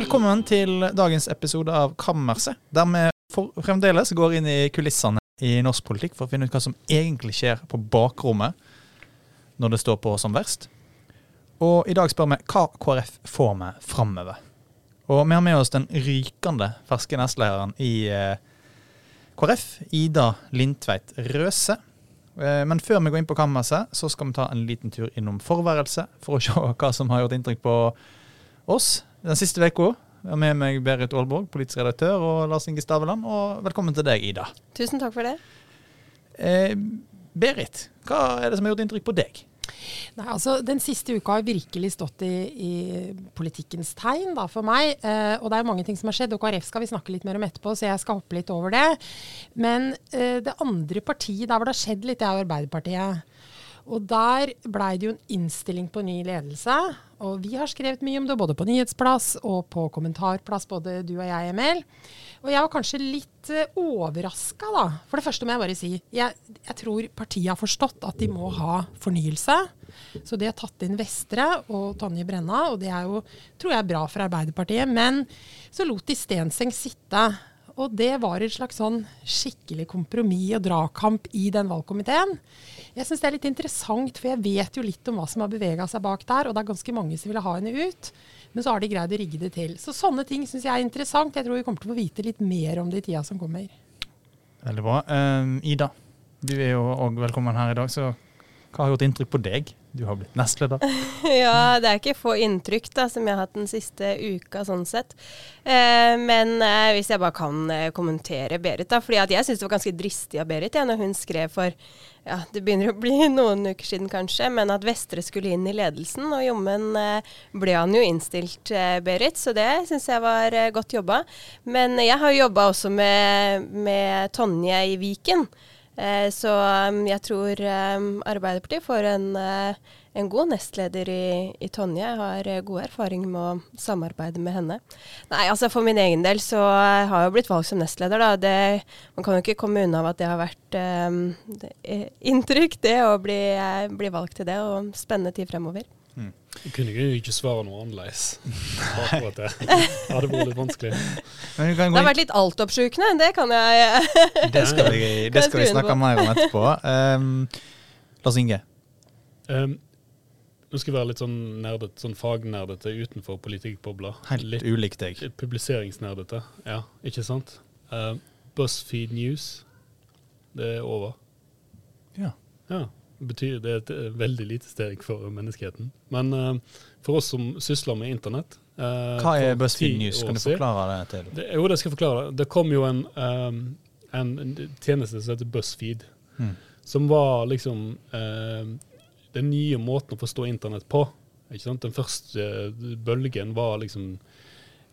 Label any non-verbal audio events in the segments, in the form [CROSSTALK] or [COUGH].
Velkommen til dagens episode av Kammerset, der vi fremdeles går inn i kulissene i norsk politikk for å finne ut hva som egentlig skjer på bakrommet når det står på som verst. Og i dag spør vi hva KrF får med framover. Og vi har med oss den rykende ferske nestlederen i eh, KrF, Ida Lindtveit Røse. Eh, men før vi går inn på kammerset, så skal vi ta en liten tur innom forværelset for å se hva som har gjort inntrykk på oss den siste uka. Jeg har med meg Berit Aalborg, politisk redaktør, og Lars Inge Staveland. Og velkommen til deg, Ida. Tusen takk for det. Eh, Berit, hva er det som har gjort inntrykk på deg? Nei, altså Den siste uka har virkelig stått i, i politikkens tegn da, for meg. Eh, og det er mange ting som har skjedd, og KrF skal vi snakke litt mer om etterpå, så jeg skal hoppe litt over det. Men eh, det andre partiet der hvor det har skjedd litt, det er Arbeiderpartiet. Og der blei det jo en innstilling på ny ledelse. Og vi har skrevet mye om det, både på nyhetsplass og på kommentarplass, både du og jeg, Emil. Og jeg var kanskje litt uh, overraska, da. For det første må jeg bare si jeg, jeg tror partiet har forstått at de må ha fornyelse. Så de har tatt inn Vestre og Tonje Brenna, og det er jo, tror jeg, bra for Arbeiderpartiet. Men så lot de Stenseng sitte. Og det var et slags sånn skikkelig kompromiss og dragkamp i den valgkomiteen. Jeg syns det er litt interessant, for jeg vet jo litt om hva som har bevega seg bak der, og det er ganske mange som ville ha henne ut. Men så har de greid å rigge det til. Så sånne ting syns jeg er interessant. Jeg tror vi kommer til å få vite litt mer om det i tida som kommer. Veldig bra. Um, Ida, du er jo òg velkommen her i dag, så hva har gjort inntrykk på deg? Du har blitt nestleder. [LAUGHS] ja, det er ikke få inntrykk da, som jeg har hatt den siste uka, sånn sett. Eh, men eh, hvis jeg bare kan eh, kommentere Berit, da. fordi jeg syns det var ganske dristig av Berit ja, når hun skrev for ja, det begynner å bli [LAUGHS] noen uker siden kanskje, men at Vestre skulle inn i ledelsen. Og jommen eh, ble han jo innstilt, eh, Berit, så det syns jeg var eh, godt jobba. Men jeg har jo jobba også med, med Tonje i Viken. Eh, så um, jeg tror um, Arbeiderpartiet får en, uh, en god nestleder i, i, Tonje. Jeg har uh, god erfaring med å samarbeide med henne. Nei, altså For min egen del så har jeg jo blitt valgt som nestleder. da. Det, man kan jo ikke komme unna at det har vært um, det, inntrykk, det å bli, bli valgt til det. Og spennende tid fremover. Mm. Jeg kunne jo ikke svare noe annerledes. [LAUGHS] Akkurat det. Det [LAUGHS] hadde vært litt vanskelig. Det har vært litt altoppsjukende, det [LAUGHS] kan jeg Det skal vi, det skal vi snakke mer om etterpå. Um, Lars Inge? Um, nå skal jeg være litt sånn nerdet, sånn fagnerdete utenfor politikkbobla. Helt litt ulikt deg. Publiseringsnerdete, ja. Ikke sant? Uh, BuzzFeed News, det er over. Ja. ja betyr det et eh, veldig lite steg for menneskeheten. Men uh, for oss som sysler med internett uh, Hva er BuzzFeed News? Kan du forklare det til? Det, jo, det skal jeg forklare. Det kom jo en, um, en tjeneste som heter BuzzFeed, mm. som var liksom uh, den nye måten å forstå internett på. Den første bølgen var liksom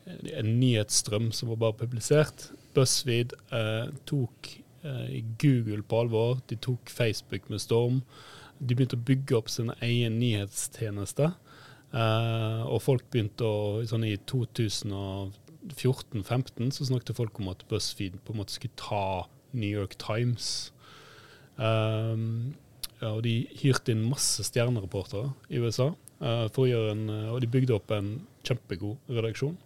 en nyhetsstrøm som var bare publisert. BuzzFeed tok Google på alvor. De tok Facebook med storm. De begynte å bygge opp sin egen nyhetstjeneste. Uh, og folk begynte å sånn I 2014-15 så snakket folk om at BuzzFeed på en måte skulle ta New York Times. Ja, og de hyrte inn masse stjernereportere i USA. For å gjøre en, og de bygde opp en kjempegod redaksjon.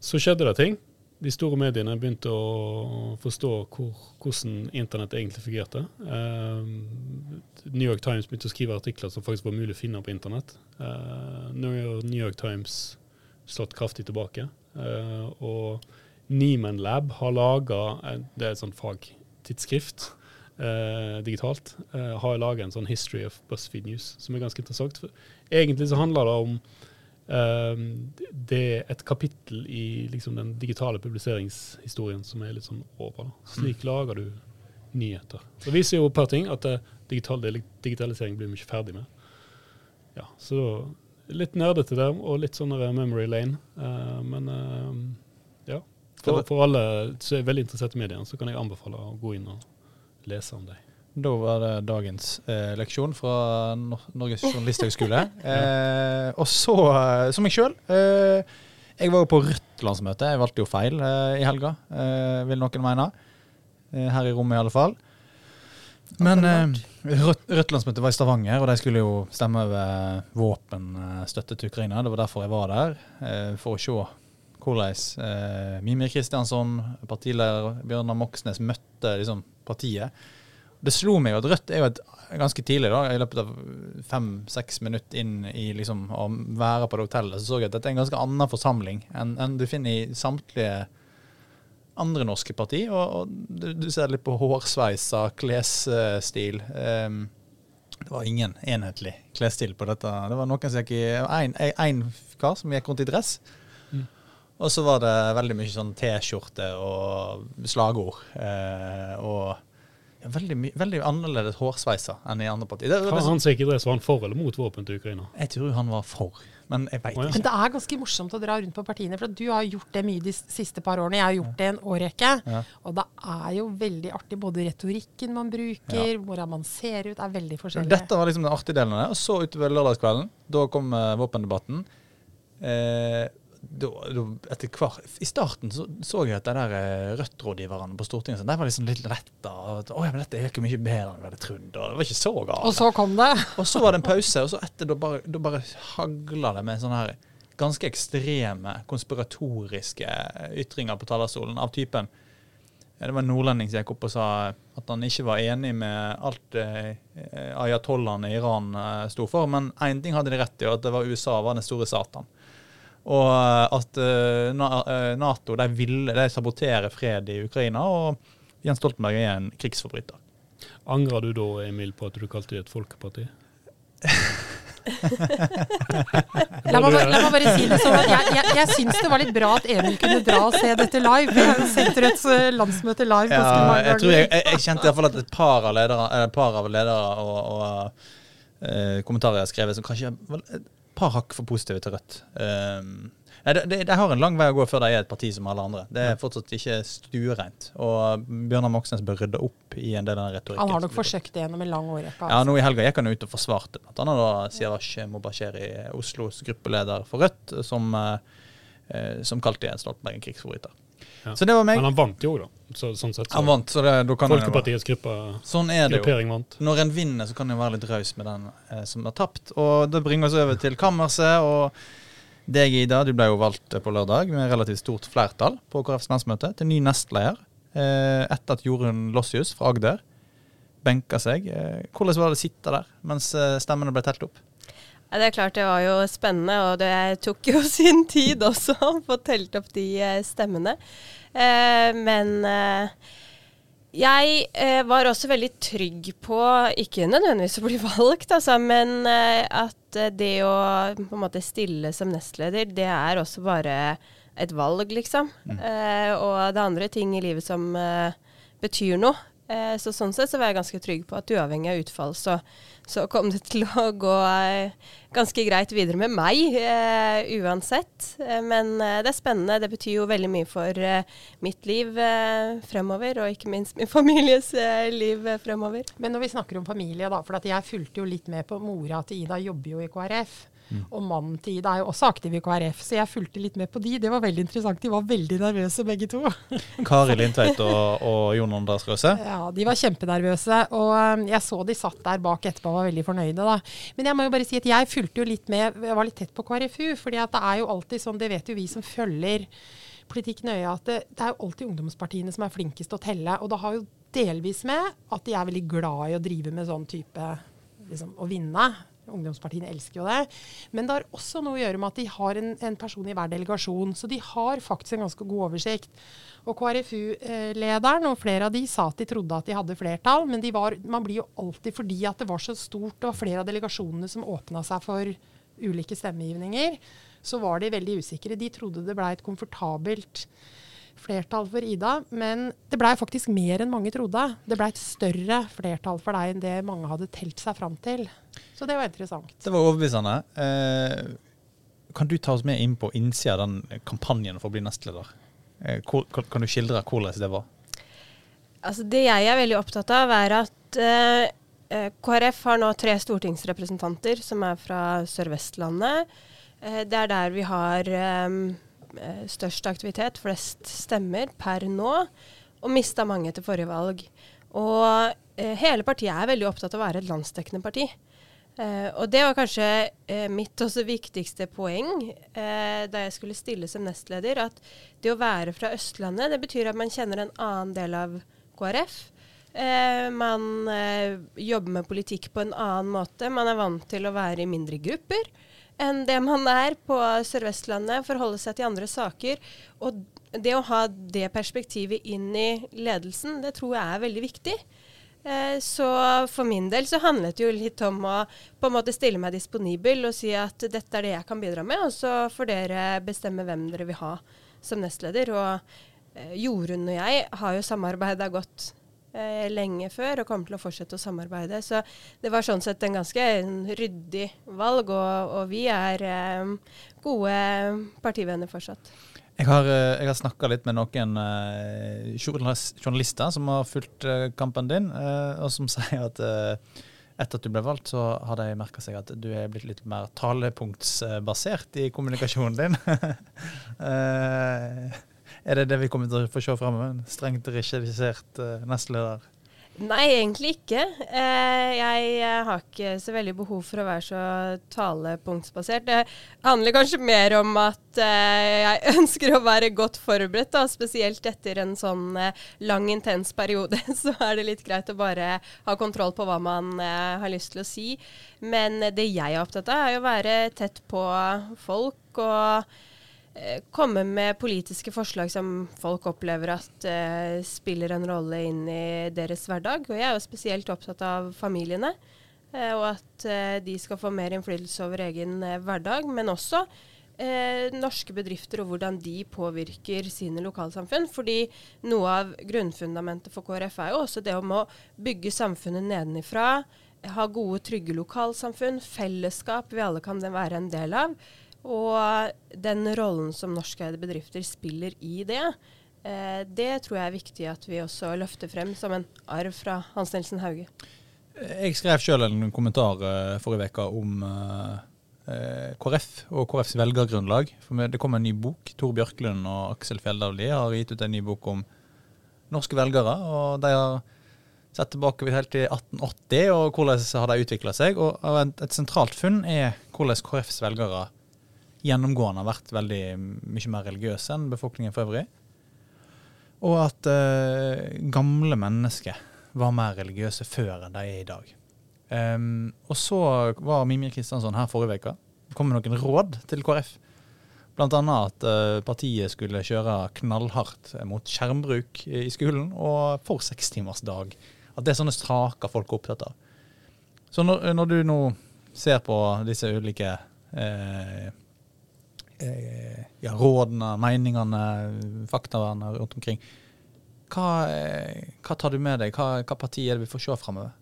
Så skjedde det ting de store mediene begynte å forstå hvor, hvordan internett egentlig fungerte. Uh, New York Times begynte å skrive artikler som faktisk var mulig å finne på internett. Uh, New York Times slått kraftig tilbake. Uh, og Nieman Lab har laga Det er et sånt fagtidsskrift digitalt. har laga en sånn History of BuzzFeed News som er ganske interessant. Egentlig så handler det om det er et kapittel i liksom, den digitale publiseringshistorien som er litt sånn over. Slik mm. lager du nyheter. Det viser jo et par ting, at uh, digital digitalisering blir vi ikke ferdig med. Ja, så litt nerdete der, og litt sånn memory lane. Uh, men uh, ja. For, for, alle som er veldig interessert i mediene, så kan jeg anbefale å gå inn og lese om dem. Da var det dagens eh, leksjon fra Norges journalisthøgskole. [LAUGHS] eh, og så, eh, som meg sjøl eh, Jeg var jo på Rødt-landsmøte. Jeg valgte jo feil eh, i helga, eh, vil noen mene. her i rommet, i alle fall. Men Rødt, landsmøte var i Stavanger, og de skulle jo stemme over våpenstøtte til Ukraina. Det var derfor jeg var der, eh, for å se hvordan eh, Mimir Kristiansson, partileder Bjørnar Moxnes, møtte liksom, partiet. Det slo meg jo at Rødt er jo et ganske tidlig, da, i løpet av fem-seks minutter inn i liksom, å være på det hotellet, så så jeg at dette er en ganske annen forsamling enn enn du finner i samtlige andre norske parti. Og, og du, du ser litt på hårsveiser, klesstil. Um, det var ingen enhetlig klesstil på dette. Det var noen som gikk i Én kar som gikk rundt i dress. Mm. Og så var det veldig mye sånn T-skjorte og slagord. Eh, og ja, veldig, my- veldig annerledes hårsveiser enn i andre partier. Det, det, det, han sikkert dress, var han for eller mot våpen til Ukraina? jeg tror han var for, men jeg veit ja. ikke. Men det er ganske morsomt å dra rundt på partiene, for du har gjort det mye de siste par årene. Jeg har gjort det en årrekke. Ja. Og det er jo veldig artig. Både retorikken man bruker, hvordan man ser ut, er veldig forskjellig. Dette var liksom den artige delen av det. Og så utover lørdagskvelden, da kom eh, våpendebatten. Eh, da, da, etter hver, I starten så, så jeg at de der eh, Rødt-rådgiverne på Stortinget så de var liksom litt letta. at, ja, men dette virker mye bedre enn vi hadde trodd. og Det var ikke så galt. Og så kom det. Og så var det en pause, og så etter da bare, da bare hagla det med sånne her ganske ekstreme, konspiratoriske ytringer på talerstolen av typen Det var en nordlending som gikk opp og sa at han ikke var enig med alt eh, ayatollahene i Iran eh, sto for, men én ting hadde de rett i, og at det var USA var den store satan. Og eh, at eh, eh, Nato de ville de sabotere fred i Ukraina, og Jens Stoltenberg er en krigsforbryter. Angrer du da, Emil, på at du kalte det et folkeparti? La meg, bare- la meg bare si det sånn at jeg, jeg, jeg syns det var litt bra at Emil kunne dra og se dette live. Vi har jo sett Rødts landsmøte live Ja, jeg, tror jeg, jeg, jeg kjente iallfall at et par av ledere, et par av ledere og, og uh, kommentarer jeg har skrevet som kanskje par hakk for positive til Rødt. Um, de, de, de har en lang vei å gå før de er et parti som alle andre. Det er fortsatt ikke stuereint. Og Bjørnar Moxnes bør rydde opp i en del av den retorikken. Han har nok forsøkt det gjennom en lang årrekke. Ja, Altså. nå i helga gikk han ut og forsvarte da Siavash Mobasheri, Oslos gruppeleder for Rødt, som, eh, eh, som kalte Jens Stoltenberg en krigsforbryter. Ja. Så det var meg. Men han vant jo da. Så, sånn sett. Så. Han vant, så det, da kan Folkepartiets gruppe, Sånn er det jo. gruppering vant. Når en vinner, så kan en være litt raus med den eh, som har tapt. Og Det bringer oss over til kammerset. Og deg, Ida, du ble jo valgt på lørdag med relativt stort flertall på KrFs landsmøte til ny nestleder. Eh, etter at Jorunn Lossius fra Agder benka seg. Eh, hvordan var det å sitte der mens eh, stemmene ble telt opp? Ja, det er klart det var jo spennende, og det tok jo [LAUGHS] sin tid også å få telt opp de eh, stemmene. Eh, men eh, jeg eh, var også veldig trygg på, ikke nødvendigvis å bli [LAUGHS] valgt, altså, men eh, at det å på en måte stille som nestleder, det er også bare et valg, liksom. Eh, og det er andre ting i livet som betyr noe. Så sånn sett så var jeg ganske trygg på at uavhengig av utfall, så, så kom det til å gå eh, ganske greit videre med meg eh, uansett. Eh, men eh, det er spennende. Det betyr jo veldig mye for mitt liv eh, fremover, og ikke minst min [LAUGHS] families eh, liv fremover. Men når vi snakker om familie, da, for jeg fulgte jo litt med på mora til Ida, jobber jo i KrF. Og mannen til Ida er jo også aktiv i KrF, så jeg fulgte litt med på de. Det var veldig interessant. De var veldig nervøse begge to. [LAUGHS] Kari Lindtveit og, og Jon Anders Røse. Ja, de var kjempenervøse. Og um, jeg så de satt der bak etterpå og var veldig fornøyde, da. Men jeg må jo bare si at jeg fulgte jo litt med, jeg var litt tett på KrFU. fordi at det er jo alltid sånn, det vet jo vi som følger politikk nøye, at det, det er jo alltid ungdomspartiene som er flinkest til å telle. Og det har jo delvis med at de er veldig glad i å drive med sånn type liksom, å vinne. Ungdomspartiene elsker jo det. Men det har også noe å gjøre med at de har en, en person i hver delegasjon. Så de har faktisk en ganske god oversikt. Og KrFU-lederen og flere av de sa at de trodde at de hadde flertall, men de var, man blir jo alltid fordi at det var så stort, og flere av delegasjonene som åpna seg for ulike stemmegivninger, så var de veldig usikre. De trodde det blei et komfortabelt flertall for Ida, men det blei faktisk mer enn mange trodde. Det blei et større flertall for deg enn det mange hadde telt seg fram til. Så det var interessant. Det var overbevisende. Eh, kan du ta oss med inn på innsida av den kampanjen for å bli nestleder? Eh, hvor, kan, kan du skildre hvordan det var? Altså, det jeg er veldig opptatt av, er at eh, eh, KrF har nå tre stortingsrepresentanter som er fra Sør-Vestlandet. Eh, det er der vi har eh, størst aktivitet, flest stemmer per nå, og mista mange til forrige valg. Og eh, hele partiet er veldig opptatt av å være et landsdekkende parti. Eh, og det var kanskje eh, mitt også viktigste poeng eh, da jeg skulle stille som nestleder. At det å være fra Østlandet, det betyr at man kjenner en annen del av KrF. Eh, man eh, jobber med politikk på en annen måte. Man er vant til å være i mindre grupper enn det man er på Sør-Vestlandet. Forholde seg til andre saker. Og det å ha det perspektivet inn i ledelsen, det tror jeg er veldig viktig. Eh, så for min del så handlet det jo litt om å på en måte stille meg disponibel og si at dette er det jeg kan bidra med, og så får dere bestemme hvem dere vil ha som nestleder. Og eh, Jorunn og jeg har jo samarbeida godt eh, lenge før og kommer til å fortsette å samarbeide. Så det var sånn sett en ganske ryddig valg, og, og vi er eh, gode partivenner fortsatt. Jeg har, eh, jeg har snakka litt med noen eh, journalister som har fulgt eh, kampen din, eh, og som [LAUGHS] sier at etter at du ble valgt, så har de merka seg at du er blitt litt mer talepunktsbasert i kommunikasjonen din. [LAUGHS] Er det det vi kommer til å få se framover? En strengt regissert eh, nestleder? Nei, egentlig ikke. Eh, jeg eh, har ikke så veldig behov for å være så talepunktsbasert. Det handler kanskje mer om at jeg [LAUGHS] ønsker å være godt forberedt, da, spesielt etter en sånn lang, intens periode. [LAUGHS] Så er det litt greit å bare ha kontroll på hva man har lyst til å si. Men det jeg er opptatt av, er å være tett på folk og komme med politiske forslag som folk opplever at uh, spiller en rolle inn i deres hverdag. Og jeg er jo spesielt opptatt av familiene, uh, og at uh, de skal få mer innflytelse over egen eh, hverdag. Men også eh, norske bedrifter og hvordan de påvirker sine lokalsamfunn. Fordi noe av grunnfundamentet for KrF er jo også det om å bygge samfunnet nedenifra. Ha gode, trygge lokalsamfunn, fellesskap vi alle kan være en del av. Og den rollen som norskeide bedrifter spiller i det, eh, det tror jeg er viktig at vi også løfter frem som en arv fra Hans Nilsen Hauge. Jeg skrev sjøl en kommentar eh, forrige uke om eh, eh, KrF og KrFs velgergrunnlag. For det kom en ny bok. Tor Bjørklund og Aksel Fjelldavli har gitt ut en ny bok om norske velgere. og de har sett tilbake helt til 1880 og hvordan har de utvikla seg. Og et sentralt funn er hvordan KrFs velgere gjennomgående har vært veldig mye mer religiøse enn befolkningen for øvrig. Og at eh, gamle mennesker var mer religiøse før enn de er i dag. Um, og så var Mimir Kristiansson her forrige uke. Kom med noen råd til KrF. Blant annet at eh, partiet skulle kjøre knallhardt mot skjermbruk i skolen, og for sekstimersdag. At det er sånne saker folk er opptatt av. Så når, når du nå ser på disse ulike eh, ja, rådene, meningene, faktaene rundt omkring, hva, eh, hva tar du med deg? Hva, hva parti er det vi får se framover?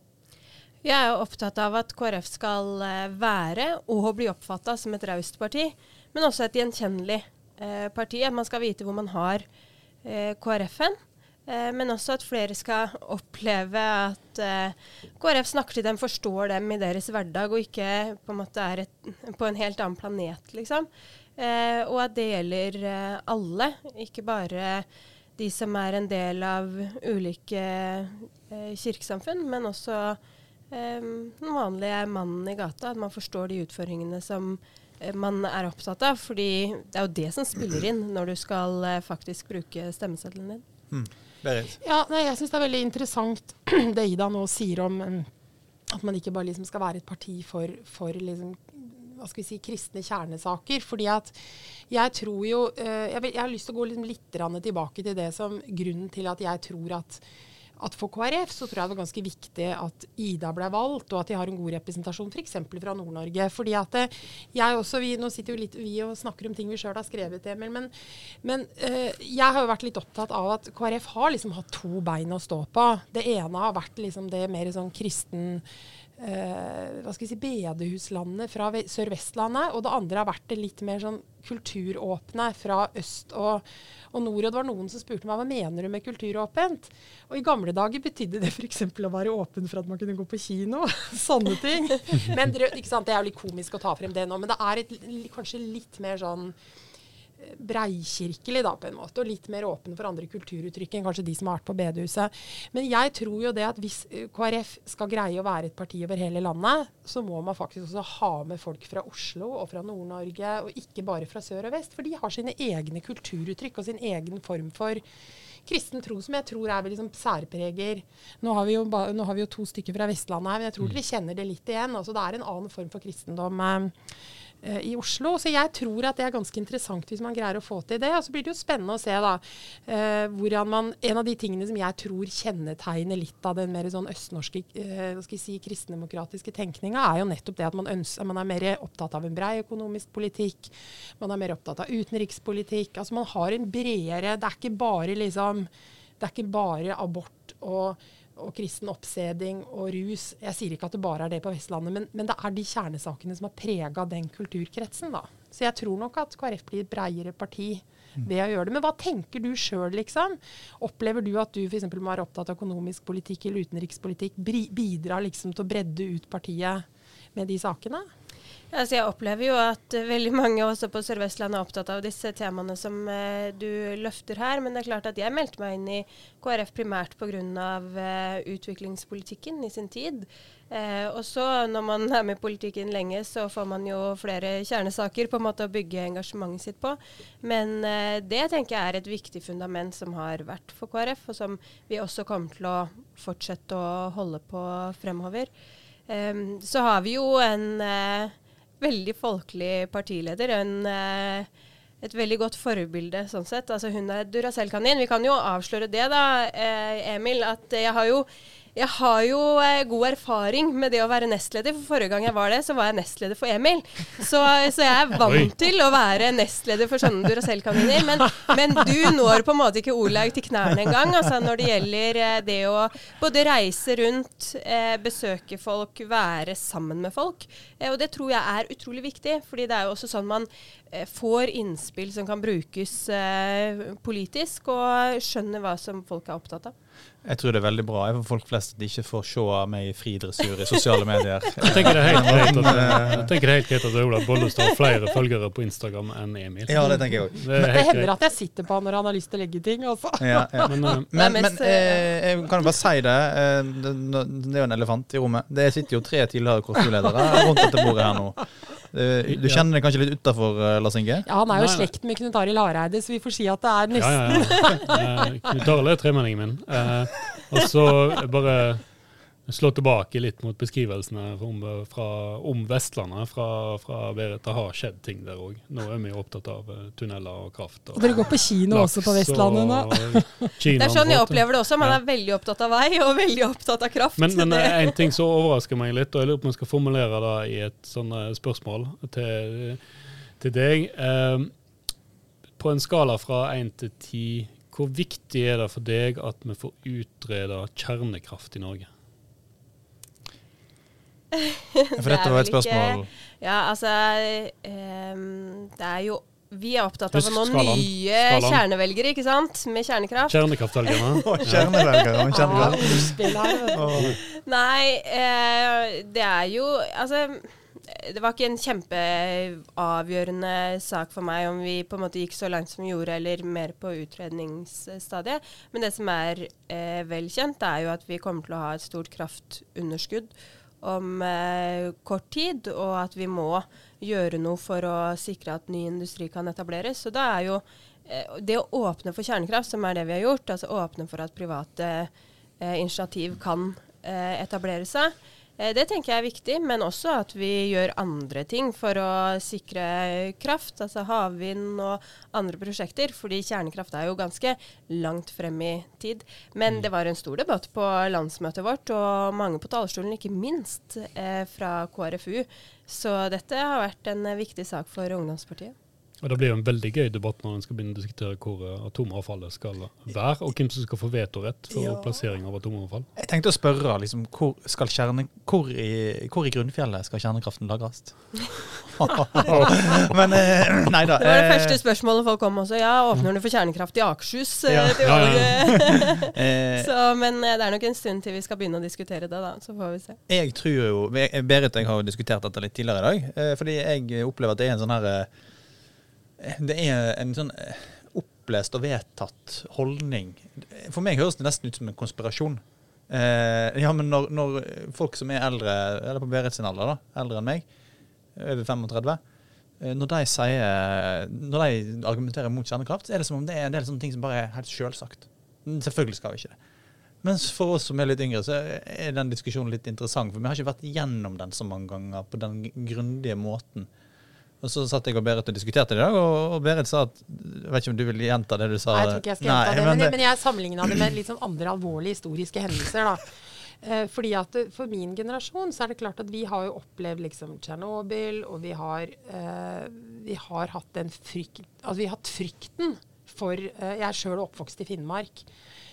Jeg er opptatt av at KrF skal eh, være og bli oppfatta som et raust parti, men også et gjenkjennelig eh, parti. At man skal vite hvor man har eh, KrF-en. Eh, men også at flere skal [LAUGHS] oppleve at eh, KrF snakker til dem, forstår dem i deres hverdag, og ikke på en måte er et, på en helt annen planet, liksom. Eh, og at det gjelder eh, alle, ikke bare de som er en del av ulike eh, kirkesamfunn, men også eh, den vanlige mannen i gata. At man forstår de utfordringene som eh, man er opptatt av. fordi det er jo det som spiller inn når du skal eh, faktisk bruke stemmeseddelen din. Berit? Ja, nei, jeg syns det er veldig interessant [CLEARS THROAT] det Ida nå sier om at man ikke bare liksom skal være et parti for, for liksom, hva skal vi si, kristne kjernesaker. fordi at jeg tror jo eh, jeg, jeg har lyst til å gå litt, litt tilbake til det som grunnen til at jeg tror at at for KrF så tror jeg det var ganske viktig at Ida ble valgt, og at de har en god representasjon f.eks. fra Nord-Norge. fordi at eh, jeg også, vi, Nå sitter jo litt vi og snakker om ting vi sjøl har skrevet, Emil, men, men øh, jeg har jo vært litt opptatt av at KrF har liksom hatt to bein å stå på. Det ene har vært liksom det mer sånn kristen eh, hva skal vi si, bedehuslandet fra Sør-Vestlandet. Og det andre har vært det litt mer sånn kulturåpne fra øst og, og nord. Og det var noen som spurte meg hva mener du med kulturåpent. Og i gamle dager betydde det f.eks. å være åpen for at man kunne gå på kino. [LAUGHS] Sånne ting. Men det er jo litt komisk å ta frem det nå, men det er et, kanskje litt mer sånn breikirkelig, da, på en måte, og litt mer åpen for andre kulturuttrykk enn kanskje de som har vært på bedehuset. Men jeg tror jo det at hvis eh, KrF skal greie å være et parti over hele landet, så må man faktisk også ha med folk fra Oslo og fra Nord-Norge, og ikke bare fra sør og vest. For de har sine egne kulturuttrykk og sin egen form for kristen tro som jeg tror er liksom særpreger. Nå har, jo, nå har, vi jo, to stykker fra Vestlandet her, men jeg tror mm. dere kjenner det litt igjen. Altså, det er en annen form for kristendom. Eh, i Oslo. Så jeg tror at det er ganske interessant hvis man greier å få til det. Og så blir det jo spennende å se da, uh, hvordan man En av de tingene som jeg tror kjennetegner litt av den mer sånn østnorske hva skal si, kristendemokratiske tenkninga, er jo nettopp det at man, ønsker, man er mer opptatt av en brei økonomisk politikk. Man er mer opptatt av utenrikspolitikk. Altså man har en bredere Det er ikke bare liksom Det er ikke bare abort og og kristen oppseding og rus. Jeg sier ikke at det bare er det på Vestlandet, men, men det er de kjernesakene som har prega den kulturkretsen. da. Så jeg tror nok at KrF blir et breiere parti ved å gjøre det. Men hva tenker du sjøl, liksom? Opplever du at du f.eks. må være opptatt av økonomisk politikk eller utenrikspolitikk? Bidrar liksom til å bredde ut partiet med de sakene? Altså jeg opplever jo at veldig mange også på Sør-Vestlandet er opptatt av disse temaene som uh, du løfter her. Men det er klart at jeg meldte meg inn i KrF primært pga. Uh, utviklingspolitikken i sin tid. Uh, og så når man er med i politikken lenge, så får man jo flere kjernesaker på en måte å bygge engasjementet sitt på. Men det tenker jeg er et viktig fundament som har vært for KrF, og som vi også kommer til å fortsette å holde på fremover. Um, så har vi jo en veldig folkelig partileder. En, eh, et veldig godt forbilde sånn sett. Altså hun er Duracell-kanin. Vi kan jo avsløre det, da, eh, Emil, at jeg har jo jeg har jo eh, god erfaring med det å være nestleder. For forrige gang jeg var det, så var jeg nestleder for Emil. Så, så jeg er vant Oi. til å være nestleder for sånne Duracell-kaniner. Men, men, du når på en måte ikke Olaug til knærne engang. Altså når det gjelder eh, det å både reise rundt, eh, besøke folk, være sammen med folk. Eh, og det tror jeg er utrolig viktig. fordi det er jo også sånn man eh, får innspill som kan brukes eh, politisk, og skjønner hva som folk er opptatt av. Jeg tror det er veldig bra for folk flest at de ikke får se meg i fri dressur i sosiale medier. [LAUGHS] Jeg tenker det er helt greit at, jeg tenker det er helt greit at Ola Bollestad har flere følgere på Instagram enn Emil. Ja, det tenker jeg også. Det, det hender at jeg sitter på han når han har lyst til å legge ting. Altså. Ja, ja. [LAUGHS] Men, uh, men, men eh, jeg kan jo bare si det. Eh, det er jo en elefant i rommet. Det sitter jo tre tidligere KrFU-ledere rundt dette bordet her nå. Du kjenner det kanskje litt utafor, eh, Lars Inge? Ja, han er jo slekt med Knut Arild Hareide, så vi får si at det er nesten ja, ja, ja. Knut Arild er tremenningen min. Eh, og så bare slå tilbake litt mot beskrivelsene om, fra, om Vestlandet fra, fra Berit. Det har skjedd ting der òg. Nå er vi opptatt av uh, tunneler og kraft. Og, og Dere går på kino også på Vestlandet nå? [LAUGHS] det er sånn jeg opplever det også. Man er veldig opptatt av vei og veldig opptatt av kraft. Men, men eh, en ting som overrasker meg litt, og jeg lurer på om jeg skal formulere det i et sånt eh, spørsmål til, til deg. På en skala fra én til ti, hvor viktig er det for deg at vi får utreda kjernekraft i Norge? For dette var et spørsmål ikke, Ja, altså um, Det er jo vi er opptatt av å nå nye kjernevelgere, ikke sant? Med kjernekraft. Kjernekraftvelgerne. [LAUGHS] kjernevelgere kjernekraft. Nei, eh, det er jo Altså det var ikke en kjempeavgjørende sak for meg om vi på en måte gikk så langt som vi gjorde, eller mer på utredningsstadiet. Men det som er eh, vel kjent, er jo at vi kommer til å ha et stort kraftunderskudd om eh, kort tid, og at vi må gjøre noe for å sikre at ny industri kan etableres. Så da er jo eh, det å åpne for kjernekraft, som er det vi har gjort, altså åpne for at private eh, initiativ kan eh, etablere seg, det tenker jeg er viktig, men også at vi gjør andre ting for å sikre kraft. Altså havvind og andre prosjekter. Fordi kjernekraft er jo ganske langt frem i tid. Men mm. det var en stor debatt på landsmøtet vårt, og mange på talerstolen, ikke minst eh, fra KrFU. Så dette har vært en viktig sak for ungdomspartiet. Og Det blir jo en veldig gøy debatt når en skal begynne å diskutere hvor eh, atomavfallet skal være, og hvem som skal få vetorett for ja. plassering av atomavfall. Jeg tenkte å spørre liksom, hvor, kjerne, hvor, i, hvor, i, grunnfjellet skal kjernekraften lagres? [LAUGHS] Men eh, nei da. Det var det første spørsmålet folk kom også. Ja, åpner du for kjernekraft i Akershus? Eh, ja. Ja, ja. [LAUGHS] [LAUGHS] så, men det er nok en stund til vi skal begynne å diskutere det, da. Så får vi se. Jeg tror jo, Berit og jeg har jo diskutert dette litt tidligere i dag. Fordi jeg opplever at det er en sånn her Det er en sånn eh, opplest og vedtatt holdning. For meg høres det nesten ut som en konspirasjon. Eh, ja, men når, når folk som er eldre, eller på Berit sin alder, da, eldre enn meg, over 35, eh, når de sier Når de argumenterer mot kjernekraft, så er det som om det er en del sånne ting som bare er helt selvsagt. Selvfølgelig skal vi ikke det. Mens for oss som er litt yngre, så er den diskusjonen litt interessant. For vi har ikke vært gjennom den så mange ganger på den grundige måten. Og så satt jeg og Berit og diskuterte det i dag, og, og Berit sa at Jeg vet ikke om du vil gjenta det du sa? Nei, jeg tror ikke jeg skal gjenta det, men det, men jeg sammenligna det med litt sånn andre alvorlige historiske hendelser. da. Eh, fordi at For min generasjon så er det klart at vi har jo opplevd liksom Tsjernobyl, og vi har, eh, vi har hatt den frykt, altså vi har hatt frykten for eh, Jeg er sjøl oppvokst i Finnmark.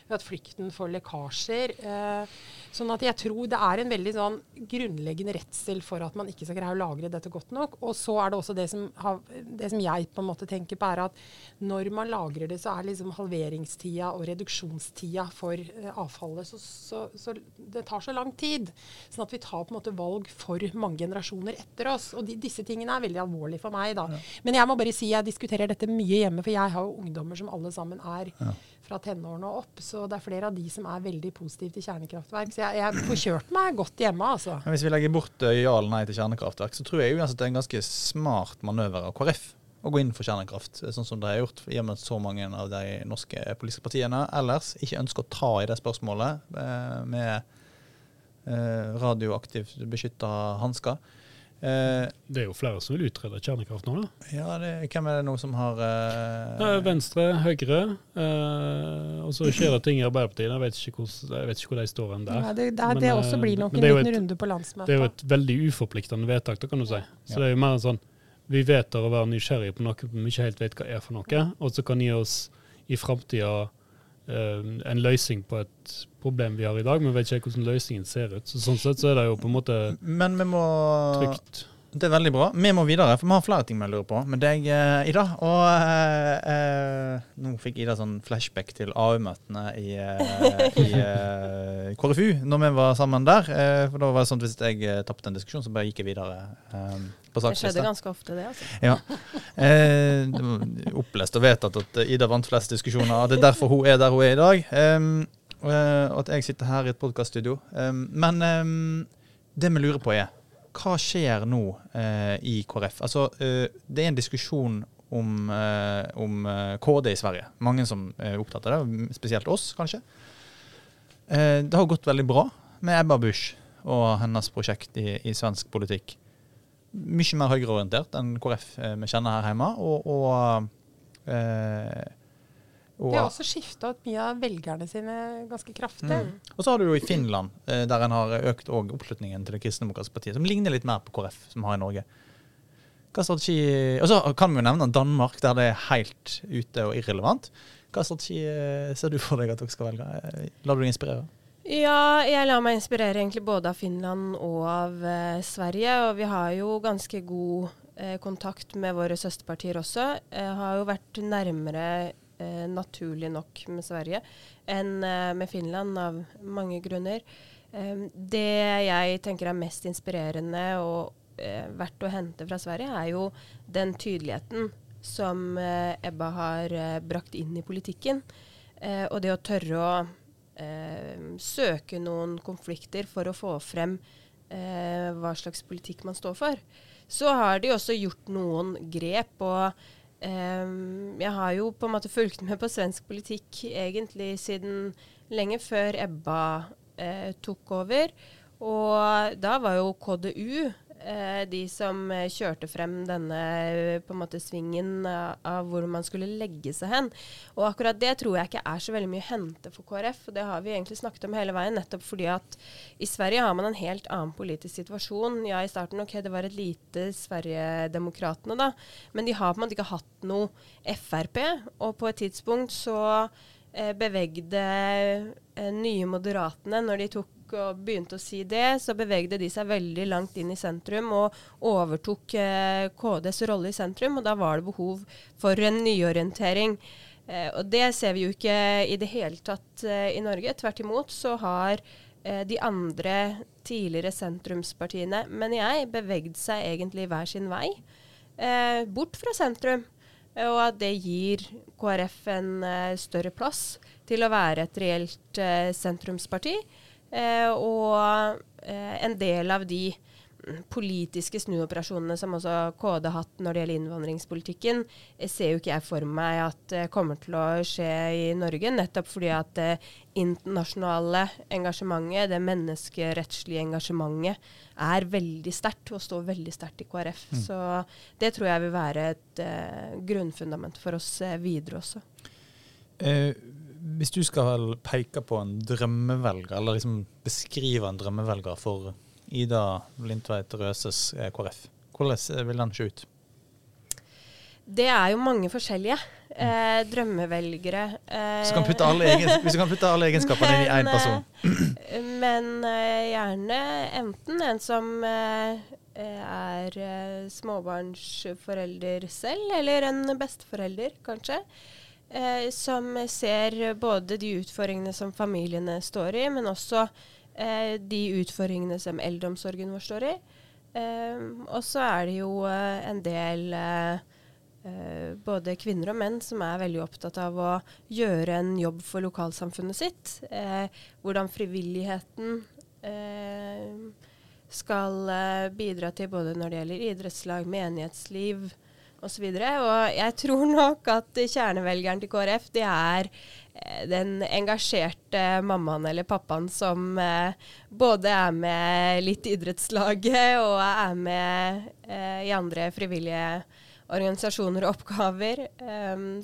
Vi har hatt frykten for lekkasjer. Eh, sånn at jeg tror det er en veldig sånn grunnleggende redsel for at man ikke skal greie å lagre dette godt nok. Og så er det også det som, har, det som jeg på en måte tenker på, er at når man lagrer det, så er liksom halveringstida og reduksjonstida for eh, avfallet så, så, så Det tar så lang tid. Sånn at vi tar på en måte valg for mange generasjoner etter oss. Og de, disse tingene er veldig alvorlige for meg, da. Men jeg må bare si jeg diskuterer dette mye hjemme, for jeg har jo ungdommer som alle sammen er fra tenårene og opp. Så det er flere av de som er veldig positive til kjernekraftverk. Så jeg, jeg får kjørt meg godt hjemme, altså. Men hvis vi legger bort eh, ja eller nei til kjernekraftverk, så tror jeg uansett det er en ganske smart manøver av KrF å gå inn for kjernekraft, eh, sånn som de har gjort, i og med at så mange av de norske politiske partiene ellers ikke ønsker å ta i det spørsmålet eh, med radioaktivt beskytta hansker. Eh, Det er jo flere som vil utrede kjernekraft nå, da. ja, det, hvem er det nå som har eh, Venstre, Høyre, eh, og så skjer det ting i Arbeiderpartiet. Jeg vet ikke hvor, jeg vet ikke hvor de står hen der. Ja, det, det, Men, det eh, også blir nok en liten et- runde på Det er jo et veldig uforpliktende vedtak, da kan du si. Så Ja. det er jo mer sånn Vi vedtar å være nysgjerrige på noe vi ikke helt vet hva er for noe, og så kan gi oss i framtida en løsning på et problem vi har i dag, men vet ikke hvordan løsningen ser ut. Så sånn sett så er det jo på en måte Men vi må trygt. Det er veldig bra. Vi må videre, for vi har flere ting vi lurer på med deg, eh, Ida. Og eh, eh, nå fikk Ida sånn flashback til AU-møtene i, eh, i eh, KrFU når vi var sammen der. For da var det sånn at hvis jeg tapte en diskusjon, så bare gikk jeg videre eh, på Det skjedde ganske ofte, det. altså. Ja. Eh, opplest og vedtatt at Ida vant flest diskusjoner. Det er derfor hun er der hun er i dag. Og at jeg sitter her i et podkaststudio. Men det vi lurer på er hva skjer nå eh, i KrF? Altså, eh, det er en diskusjon om, eh, om eh, KD i Sverige. Mange som er opptatt av det, spesielt oss, kanskje. Eh, det har gått veldig bra med Ebba Busch og hennes prosjekt i, i svensk politikk mye mer høyreorientert enn KrF vi kjenner her hjemme. Og, og, og, De har også skifta ut mye av velgerne sine ganske kraftig. Mm. og så har du jo i Finland, eh, der en har økt oppslutningen til det kristendemokratiske partiet, som ligner litt mer på KrF, som har i Norge. Hva strategi Og så kan vi jo nevne Danmark, der det er helt ute og irrelevant. Hva strategi eh, ser du for deg at dere skal velge? Eh, Lar du deg inspirere? Ja, jeg lar meg inspirere egentlig både av Finland og av eh, Sverige. Og vi har jo ganske god eh, kontakt med våre søsterpartier også. Jeg har jo vært nærmere eh, naturlig nok med Sverige enn eh, med Finland av mange grunner. Eh, det jeg tenker er mest inspirerende og eh, verdt å hente fra Sverige, er jo den tydeligheten som eh, Ebba har brakt inn i politikken. Og det å tørre å søke noen konflikter for å få frem hva slags politikk man står for. Så har de også gjort noen grep. og eh, Jeg har jo på en måte fulgt med på svensk politikk egentlig siden lenge før Ebba eh, tok over. Og da var jo KDU de som eh, kjørte frem denne eh, på en måte svingen av, hvor man skulle legge seg hen. Og akkurat det tror jeg ikke er så veldig mye å hente for KrF. og Det har vi egentlig snakket om hele veien, nettopp fordi at i Sverige har man en helt annen politisk situasjon. Ja, i starten ok, det var et lite Sverigedemokraterna, da, men de har på en måte ikke hatt noe Frp. Og på et tidspunkt så eh, bevegde eh, Nye Moderatene, når de tok og begynte å si det, så bevegde de seg veldig langt inn i sentrum og overtok eh, KDs rolle i sentrum. Og da var det behov for en nyorientering. Eh, og det ser vi jo ikke i det hele tatt eh, i Norge. Tvert imot så har eh, de andre tidligere sentrumspartiene, men jeg, bevegd seg egentlig hver sin vei. Eh, bort fra sentrum. og at det gir KrF en eh, større plass til å være et reelt eh, sentrumsparti. Eh, og eh, en del av de mm, politiske snuoperasjonene som også KD har hatt når det gjelder innvandringspolitikken, eh, ser jo ikke jeg for meg at det kommer til å skje i Norge. Nettopp fordi at det internasjonale engasjementet, det menneskerettslige engasjementet, er veldig sterkt og står veldig sterkt i KrF. Så det tror jeg vil være et uh, grunnfundament for oss videre også. Eh, hvis du skal peke på en drømmevelger, eller liksom beskrive en drømmevelger for Ida Lindtveit Røses KrF, hvordan vil den se ut? Det er jo mange forskjellige eh, drømmevelgere. Eh, Så kan putte alle [LAUGHS] hvis du kan putte alle egenskapene inn i én person. eh, Men eh, gjerne enten en som eh, er eh, småbarnsforelder selv, eller en besteforelder, kanskje. Eh, som ser både de utfordringene som familiene står i, men også eh, de utfordringene som eldreomsorgen vår står i. Eh, og så er det jo eh, en del eh, eh, både kvinner og menn som er veldig opptatt av å gjøre en jobb for lokalsamfunnet sitt. Hvordan frivilligheten skal bidra til både når det gjelder idrettslag, menighetsliv osv. Og, og jeg tror nok at kjernevelgeren til KrF det er eh, den engasjerte mammaen eller pappaen som eh, både er med litt i idrettslaget og er med eh, i andre frivillige organisasjoner og oppgaver,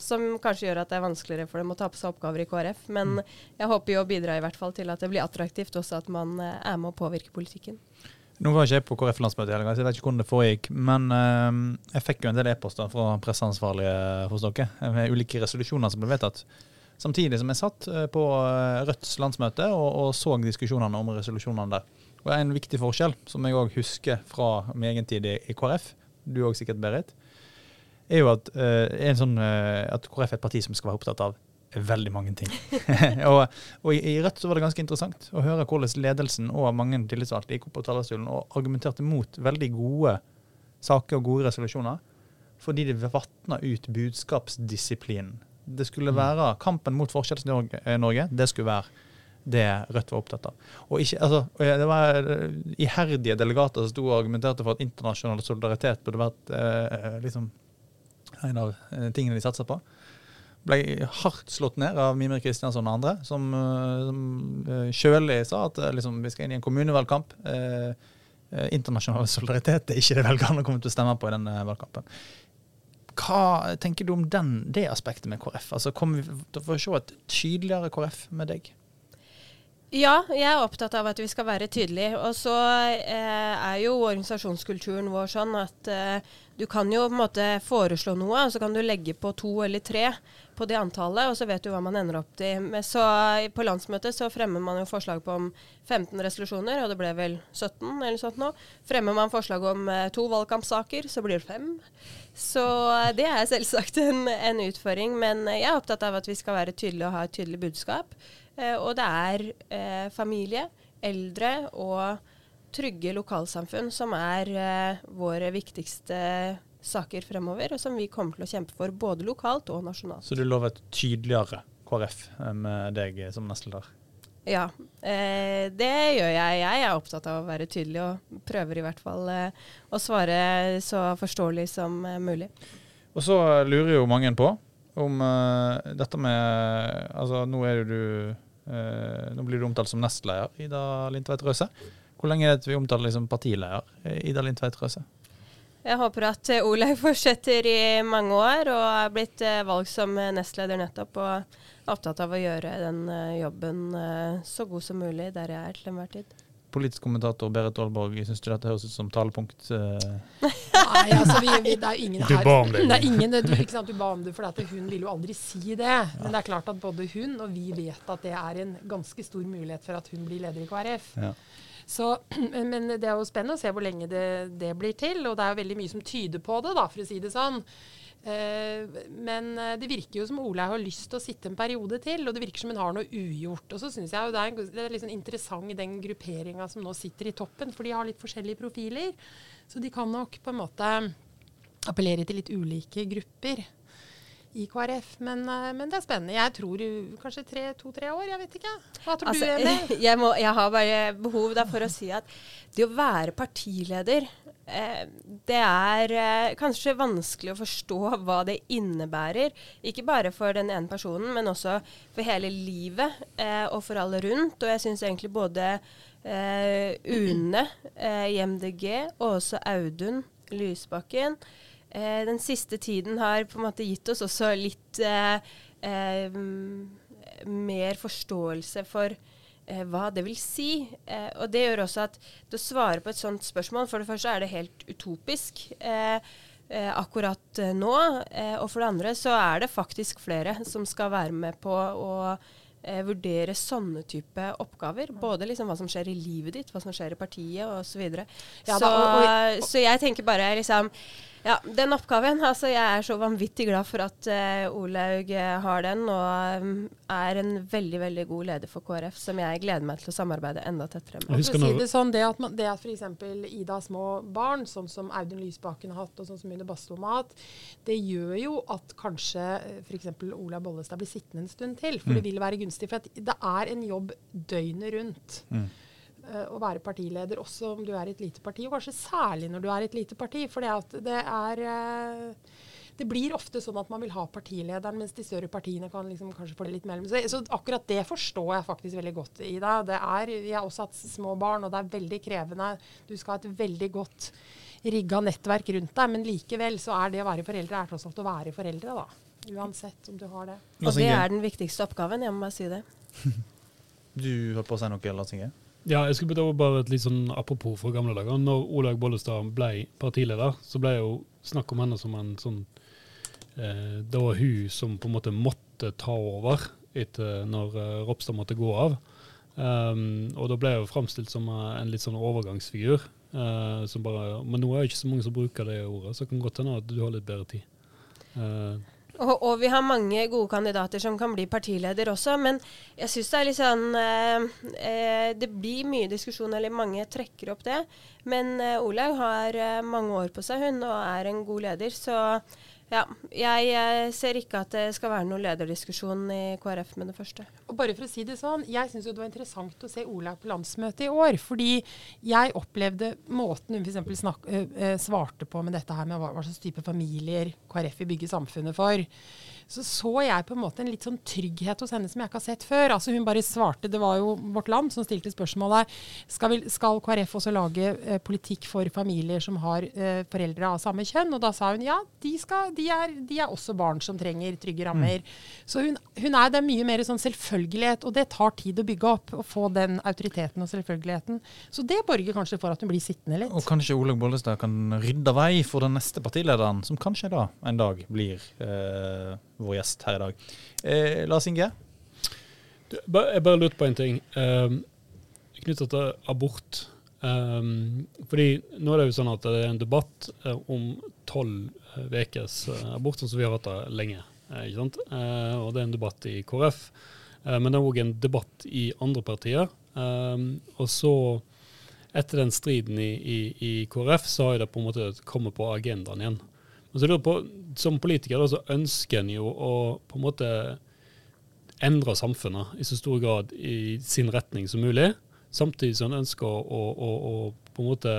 som kanskje gjør at det er vanskeligere for dem å ta på seg oppgaver i KrF. Men jeg håper jo å bidra i hvert fall til at det blir attraktivt også at man er med å påvirke politikken. Nå var ikke jeg på KrF-landsmøtet så jeg vet ikke hvordan det foregikk. Men eh, jeg fikk jo en del e-poster fra presseansvarlige hos dere med ulike resolusjoner som ble vedtatt. Samtidig som jeg satt eh, på eh, Rødts landsmøte og, og så diskusjonene om resolusjonene der. Og En viktig forskjell, som jeg òg husker fra min egen tid i, KrF, du òg sikkert, Berit, er jo at, eh, en sånn, eh, at KrF er et parti som skal være opptatt av veldig mange ting. [LAUGHS] og og i, Rødt så var det ganske interessant å høre hvordan ledelsen og mange tillitsvalgte gikk opp på talerstolen og argumenterte mot veldig gode saker og gode resolusjoner, fordi det vatna ut budskapsdisiplinen. Det skulle være kampen mot Forskjells-Norge, det skulle være det Rødt var opptatt av. Og ikke, altså, det var eh, iherdige delegater som sto og argumenterte for at internasjonal solidaritet burde vært eh, liksom en av eh, tingene de satsa på. Ble hardt slått ned av Mimir Kristiansson og andre, som, eh, som eh, kjølig sa at eh, liksom, vi skal inn i en kommunevalgkamp. Eh, eh, internasjonal [LAUGHS] solidaritet er ikke det velgerne kommer til å stemme på i denne valgkampen. Hva tenker du om den, det aspektet med KrF? Altså, Kommer vi til å få se et tydeligere KrF med deg? Ja, jeg er opptatt av at vi skal være tydelige. Og så eh, er jo organisasjonskulturen vår sånn at eh, du kan jo på en måte foreslå noe, og så kan du legge på to eller tre på det antallet, og så vet du hva man ender opp til. Så På landsmøtet så fremmer man jo forslag på om 15 resolusjoner, og det ble vel 17 eller sånt nå. Fremmer man forslag om eh, to valgkampsaker, så blir det fem. Så eh, det er selvsagt en, en utfordring, men jeg er opptatt av at vi skal være tydelige og ha et tydelig budskap. Eh, og det er eh, familie, eldre og trygge lokalsamfunn som er eh, våre viktigste saker fremover, og som vi kommer til å kjempe for både lokalt og nasjonalt. Så du lover et tydeligere KrF eh, med deg som nestleder? Ja, eh, det gjør jeg. Jeg er opptatt av å være tydelig, og prøver i hvert fall eh, å svare så forståelig som eh, mulig. Og så lurer jo mange på om eh, dette med Altså, nå er jo du eh, Nå blir du omtalt som nestleder, Ida Lindtveit Røse. Hvor lenge er det til vi omtaler liksom partileder, Ida Lindtveit Røse? Jeg håper at eh, Olaug [LAUGHS] fortsetter i mange år, og er blitt eh, valgt som eh, nestleder nettopp. Og er opptatt av å gjøre den jobben så god som mulig der jeg er til enhver tid. Politisk kommentator Berit Aalborg, syns du dette høres ut som talepunkt? Nei, altså, vi, vi, det er ingen ingen Du ba om det. Det er ingen, du, ikke sant, du ba om det for at hun vil jo aldri si det. Men det er klart at både hun og vi vet at det er en ganske stor mulighet for at hun blir leder i KrF. Ja. Så, [CLEARS THROAT] men det er jo spennende å se hvor lenge det, det blir til. Og det er jo veldig mye som tyder på det, da, for å si det sånn. Eh, men eh, det virker jo som Olaug har lyst til å sitte en periode til, og det virker som hun har noe ugjort. Og så syns jeg jo det er, en, det er sånn interessant den grupperinga som nå sitter i toppen, for de har litt forskjellige profiler. Så de kan nok på en måte appellere til litt ulike grupper. I KrF. Men, eh, men det er spennende. Jeg tror kanskje kanskje to-tre år, jeg vet ikke. Hva tror Altså, du, Emil? [LAUGHS] jeg, må, jeg har bare behov for å si at det å være partileder eh, det er eh, kanskje vanskelig å forstå hva det innebærer. Ikke bare for den ene personen, men også for hele livet eh, og for alle rundt. Og jeg syns egentlig både Une i MDG og også Audun Lysbakken eh, den siste tiden har på en måte gitt oss også litt eh, eh, mer forståelse for eh, hva det vil si. Eh, og det gjør også at til å svare på et sånt spørsmål, for det første er det helt utopisk. Akkurat nå. Og for det andre så er det faktisk flere som skal være med på å eh, vurdere sånne type oppgaver. Både liksom hva som skjer i livet ditt, hva som skjer i partiet osv. Ja, så, da, og- så jeg tenker bare liksom ja, den oppgaven. Altså, jeg er så vanvittig glad for at uh, Olaug eh, har den, og um, er en veldig veldig god leder for KrF, som jeg gleder meg til å samarbeide enda tettere med. Si det sånn, det at, man, det at f.eks. Ida har små barn, sånn som Audun Lysbakken har hatt, og sånn som Une Bastholm har hatt, det gjør jo at kanskje f.eks. Ola Bollestad blir sittende en stund til. For det vil være gunstig. For at det er en jobb døgnet rundt. eh, Å være partileder, også om du er i et lite parti, og kanskje særlig når du er i et lite parti. For det at det er eh, det blir ofte sånn at man vil ha partilederen, mens de større partiene kan liksom kanskje få det litt mellom seg. Så akkurat det forstår jeg faktisk veldig godt, i deg. Det er, jeg har også hatt små barn, og det er veldig krevende. Du skal ha et veldig godt rigga nettverk rundt deg, men likevel så er det å være foreldre er tross alt å være foreldre, da. Uansett om du har det. Og det er den viktigste oppgaven, jeg må bare si det. [LAUGHS] Du holdt på å si noe, Lars Inge? Ja, jeg skulle bare- et litt sånn apropos fra gamle dager. Når Olaug Bollestad ble partileder, så ble jo snakk om henne som en sånn eh, Det var hun som på en måte måtte ta over etter når eh, Ropstad måtte gå av. Um, og da ble hun framstilt som eh, en litt sånn overgangsfigur. eh, som bare, men nå er det ikke så mange som bruker det ordet, så det kan godt hende at du har litt bedre tid. Eh, Og, og vi har mange gode kandidater som kan bli partileder også, men jeg syns det er litt sånn eh, eh, Det blir mye diskusjon, eller mange trekker opp det. Men eh, Olaug har eh, mange år på seg, hun, og er en god leder. Så ja, jeg eh, ser ikke at det skal være noen lederdiskusjon i KrF med det første. Og bare for å si det sånn, Jeg syns det var interessant å se Olaug på landsmøtet i år. Fordi jeg opplevde måten hun for snakk, øh, øh, svarte på med dette her med hva, hva slags type familier KrF vil bygge samfunnet for. Så så jeg på en måte en litt sånn trygghet hos henne som jeg ikke har sett før. Altså Hun bare svarte, det var jo Vårt Land som stilte spørsmålet skal, vi, skal KrF også lage eh, politikk for familier som har eh, foreldre av samme kjønn. Og da sa hun ja, de, skal, de, er, de er også barn som trenger trygge rammer. Så hun, hun er det er mye mer sånn selvfølgelighet, og det tar tid å bygge opp. Å få den autoriteten og selvfølgeligheten. Så det borger kanskje for at hun blir sittende litt. Og kanskje Olaug Bollestad kan rydde vei for den neste partilederen, som kanskje da en dag blir eh, vår gjest her i dag. Eh, Lars Inge? Jeg bare lurte på en ting um, knyttet til abort. Um, fordi nå er det jo sånn at det er en debatt eh, om tolv ukers abort, sånn som vi har hatt lenge. eh, ikke sant? Uh, og det er en debatt i KrF, Uh, men det er òg en debatt i andre partier. Um, og så, etter den striden i, i, i KrF, så har det på en måte kommet på agendaen igjen. Men så lurer på, Som politiker så ønsker en jo å på en måte endre samfunnet i så stor grad i sin retning som mulig, samtidig som en ønsker å, å, å, på en måte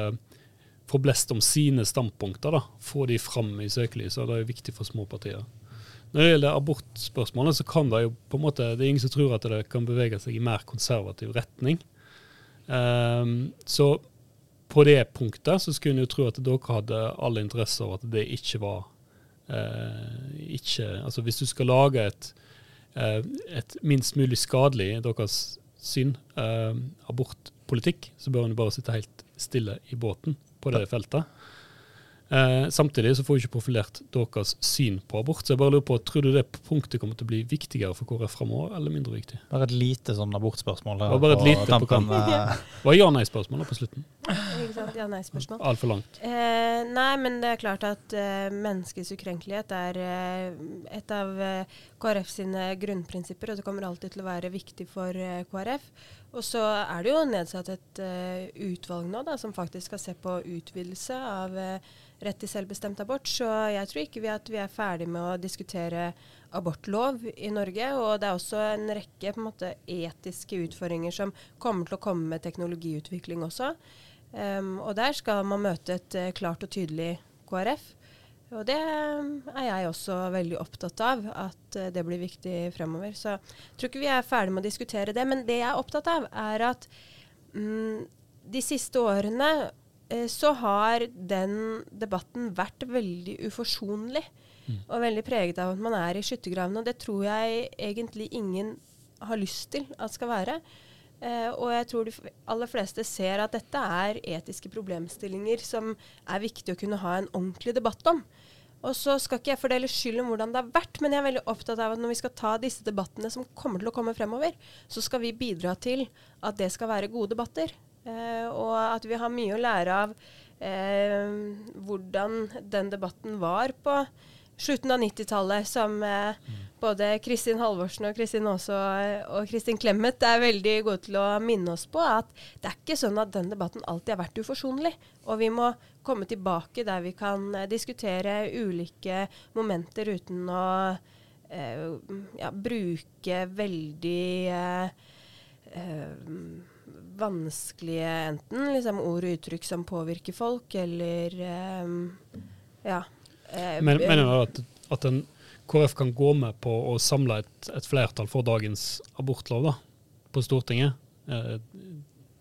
få blest om sine standpunkter. da, Få de fram i søkelyset. Det er jo viktig for små partier. Når det gjelder abortspørsmålet, så kan det jo på en måte, det er ingen som tror at det kan bevege seg i mer konservativ retning. Um, så på det punktet så skulle en jo tro at dere hadde alle interesse av at det ikke var eh, ikke, altså Hvis du skal lage et, eh, et minst mulig skadelig, deres syn, eh, abortpolitikk, så bør en bare sitte helt stille i båten på det feltet. Eh, samtidig så får vi ikke profilert deres syn på abort. Så jeg bare lurer på, Tror du det punktet kommer til å bli viktigere for KrF framover, eller mindre viktig? Bare et lite sånn abortspørsmål. her Det var bare et på lite på tampen, eh. [LAUGHS] Hva er ja-nei-spørsmålet på slutten? Ja-nei-spørsmål. Altfor langt. Eh, nei, men det er klart at eh, menneskets ukrenkelighet er eh, et av eh, KrF sine grunnprinsipper, og det kommer alltid til å være viktig for eh, KrF. Og så er det jo nedsatt et uh, utvalg nå da, som faktisk skal se på utvidelse av uh, rett til selvbestemt abort. Så jeg tror ikke vi vi er ferdig med å diskutere abortlov i Norge. Og det er også en rekke en måte, etiske utfordringer som kommer til å komme med teknologiutvikling også. Um, og der skal man møte et uh, klart og tydelig KrF. Og det um, er jeg også veldig opptatt av, at uh, det blir viktig fremover. Så jeg tror ikke vi er ferdig med å diskutere det. Men det jeg er opptatt av, er at mm, de siste årene eh, så har den debatten vært veldig uforsonlig. Mm. Og veldig preget av at man er i skyttergravene. Og det tror jeg egentlig ingen har lyst til at skal være. Uh, og jeg tror de aller fleste ser at dette er etiske problemstillinger som er viktig å kunne ha en ordentlig debatt om. Og så skal ikke jeg fordele skyld om hvordan det har vært, men jeg er veldig opptatt av at når vi skal ta disse debattene som kommer til å komme fremover, så skal vi bidra til at det skal være gode debatter. Eh, og at vi har mye å lære av eh, hvordan den debatten var på slutten av 90-tallet, som eh, både Kristin Halvorsen og Kristin Aase og Kristin Clemet er veldig gode til å minne oss på, at det er ikke sånn at den debatten alltid har vært uforsonlig. Og vi må komme tilbake der vi kan eh, diskutere ulike momenter uten å eh, ja, bruke veldig eh, eh, vanskelige enten liksom ord og uttrykk som påvirker folk, eller eh, ja. Eh, Men, mener du at, at en KrF kan gå med på å samle et, et flertall for dagens abortlov da, på Stortinget? Er,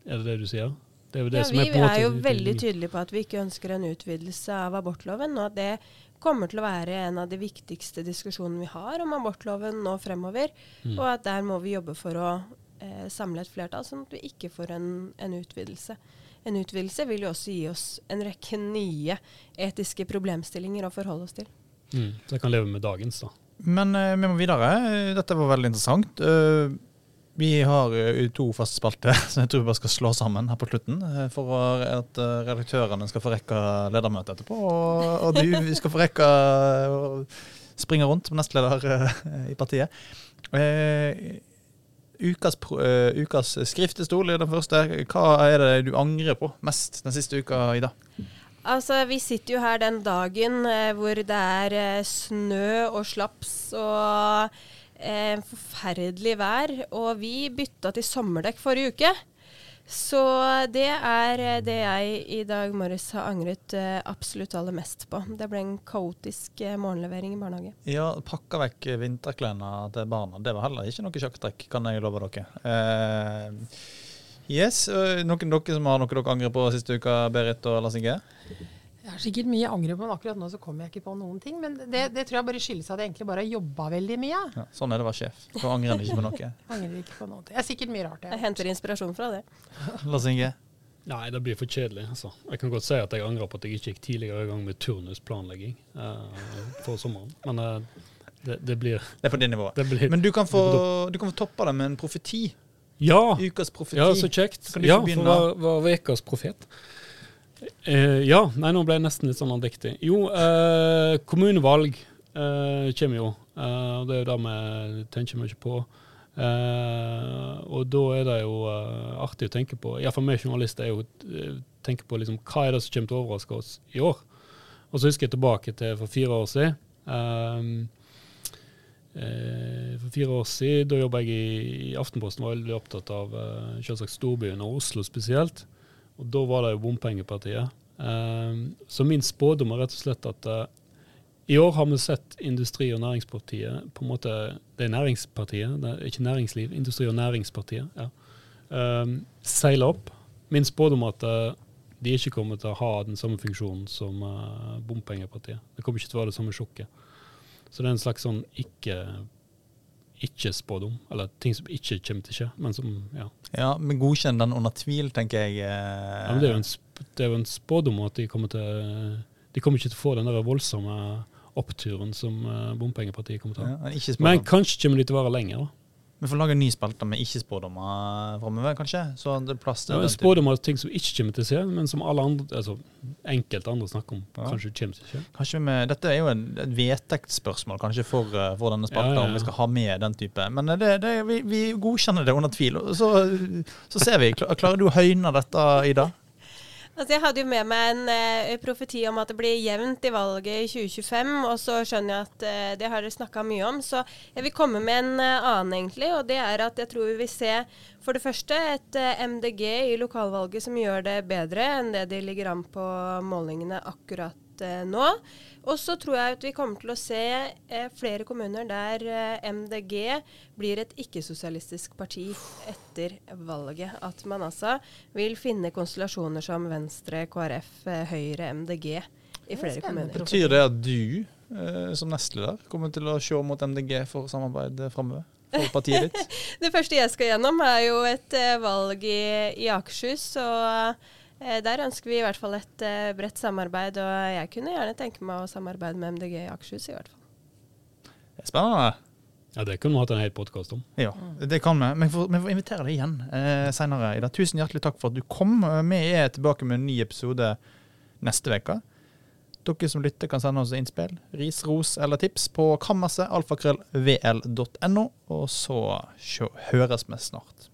er det det du sier? Det er det ja, vi er, er jo veldig tydelige på at vi ikke ønsker en utvidelse av abortloven. og at det kommer til å være en av de viktigste diskusjonene vi har om abortloven nå fremover. Mm. Og at der må vi jobbe for å eh, samle et flertall, sånn at vi ikke får en, en utvidelse en utvidelse vil jo også gi oss en rekke nye etiske problemstillinger å forholde oss til. Mm, så jeg kan leve med dagens, da. Men uh, vi må videre. Dette var veldig interessant. Uh, vi har uh, to faste spalter [LAUGHS] som jeg tror vi bare skal slå sammen her på slutten. For at redaktørene skal få rekke ledermøtet etterpå. Og, og du vi skal få rekke å springe rundt som nestleder i partiet. Uh, ukas, uh, ukas skriftestol er den første. Hva er det du angrer på mest den siste uka, Ida? Altså, Vi sitter jo her den dagen eh, hvor det er eh, snø og slaps og eh, forferdelig vær. Og vi bytta til sommerdekk forrige uke. Så det er eh, det jeg i dag morges har angret uh, absolutt aller mest på. Det ble en kaotisk uh, morgenlevering i barnehage. Ja, pakka vekk vinterklærne til barna. Det var heller ikke noe sjakktrekk, kan jeg love dere. Eh, yes, Noen dere som har noe dere angrer på siste uka, Berit og Lars Inge? Jeg har sikkert mye jeg angrer på, men akkurat nå så kommer jeg ikke på noen ting. Men det, det tror jeg bare skyldes at jeg egentlig bare har jobba veldig mye. Ja, sånn er det å være sjef. Da angrer en ikke på noe. [LAUGHS] angrer ikke på noe. Det er sikkert mye rart. Jeg, jeg henter inspirasjon fra det. [LAUGHS] Lars Inge? Nei, det blir for kjedelig. Altså. Jeg kan godt si at jeg angrer på at jeg ikke gikk tidligere i gang med turnusplanlegging uh, for sommeren. Men uh, det, det, blir Det er på det nivået. Men du kan, få, du kan få toppa det med en profeti. Ja, Ukas profeti. ja så kjekt. Ja, for å være ukas profet. Eh, ja. Nei, nå ble jeg nesten litt sånn andektig. Jo, eh, kommunevalg eh, kommer jo. Eh, og det er jo det vi tenker mye på. Eh, og da er det jo eh, artig å tenke på, iallfall vi journalister, er jo tenke på liksom, hva er det som kommer til å overraske oss i år. Og så husker jeg tilbake til for fire år siden. for fire år siden, da jobba jeg i, i Aftenposten, var veldig opptatt av selvsagt storbyen og Oslo spesielt. Og da var det jo bompengepartiet. Um, så min spådom er rett og slett at uh, i år har vi sett Industri- og Næringspartiet på en måte, Det er Næringspartiet, det er ikke næringsliv. Industri- og Næringspartiet. ja, um, Seile opp. Min spådom er at uh, de ikke kommer til å ha den samme funksjonen som uh, bompengepartiet. Det kommer ikke til å være det samme sjokket. Så det er en slags sånn ikke ikke-spådom, eller ting som ikke kommer til å skje, men som ja. Ja, Men godkjenn den under tvil, tenker jeg. Eh. Ja, men det er, jo en, det er jo en spådom at de kommer til De kommer ikke til å få den der voldsomme oppturen som uh, bompengepartiet kommer til å ha. Ja, men, men kanskje kommer de til å være lenger, da. Vi får lage en ny spalte med ikke-spådommer framover, kanskje. Så det er plass til Ja. Spådommer er ting som ikke kommer til å skje, men som alle andre, altså enkelte andre snakker om, Ja. kanskje kommer til å skje. Kanskje vi, Dette er jo en, et vedtektsspørsmål kanskje for, eh, for denne spalta, ja. om vi skal ha med den type. Men eh, det, det, vi, vi godkjenner det under tvil. Så, så ser vi. Klarer du å høyne dette, Ida? Altså, jeg hadde jo med meg en eh, profeti om at det blir jevnt i valget i 2025, og så skjønner jeg at eh, det har dere snakka mye om. Så jeg vil komme med en eh, annen, egentlig, og det er at jeg tror vi vil se for det første et eh, MDG i lokalvalget som gjør det bedre enn det de ligger an på målingene akkurat eh, nå. Og så tror jeg at vi kommer til å se eh, flere kommuner der eh, MDG blir et ikke-sosialistisk parti etter valget. At man altså vil finne konstellasjoner som Venstre, KrF, eh, Høyre, MDG i er flere kommuner. Betyr det at du eh, som nestleder kommer til å se mot MDG for samarbeid framover? For partiet ditt? [LAUGHS] Det første jeg skal gjennom, er jo et eh, valg i, i Akershus. og eh, der ønsker vi i hvert fall et eh, bredt samarbeid. Og jeg kunne gjerne tenke meg å samarbeide med MDG i Akershus, i hvert fall. Det er Spennende. Ja, Det kunne vi hatt en hel podkast om. Ja, det kan vi. Men vi får, vi får invitere deg igjen eh, senere. Ida. Tusen hjertelig takk for at du kom. Eh, Vi er tilbake med en ny episode neste uke. Dere som lytter kan sende oss innspill, ris, ros eller tips på kammerset alfakrøllvl.no. Og så høres vi snart.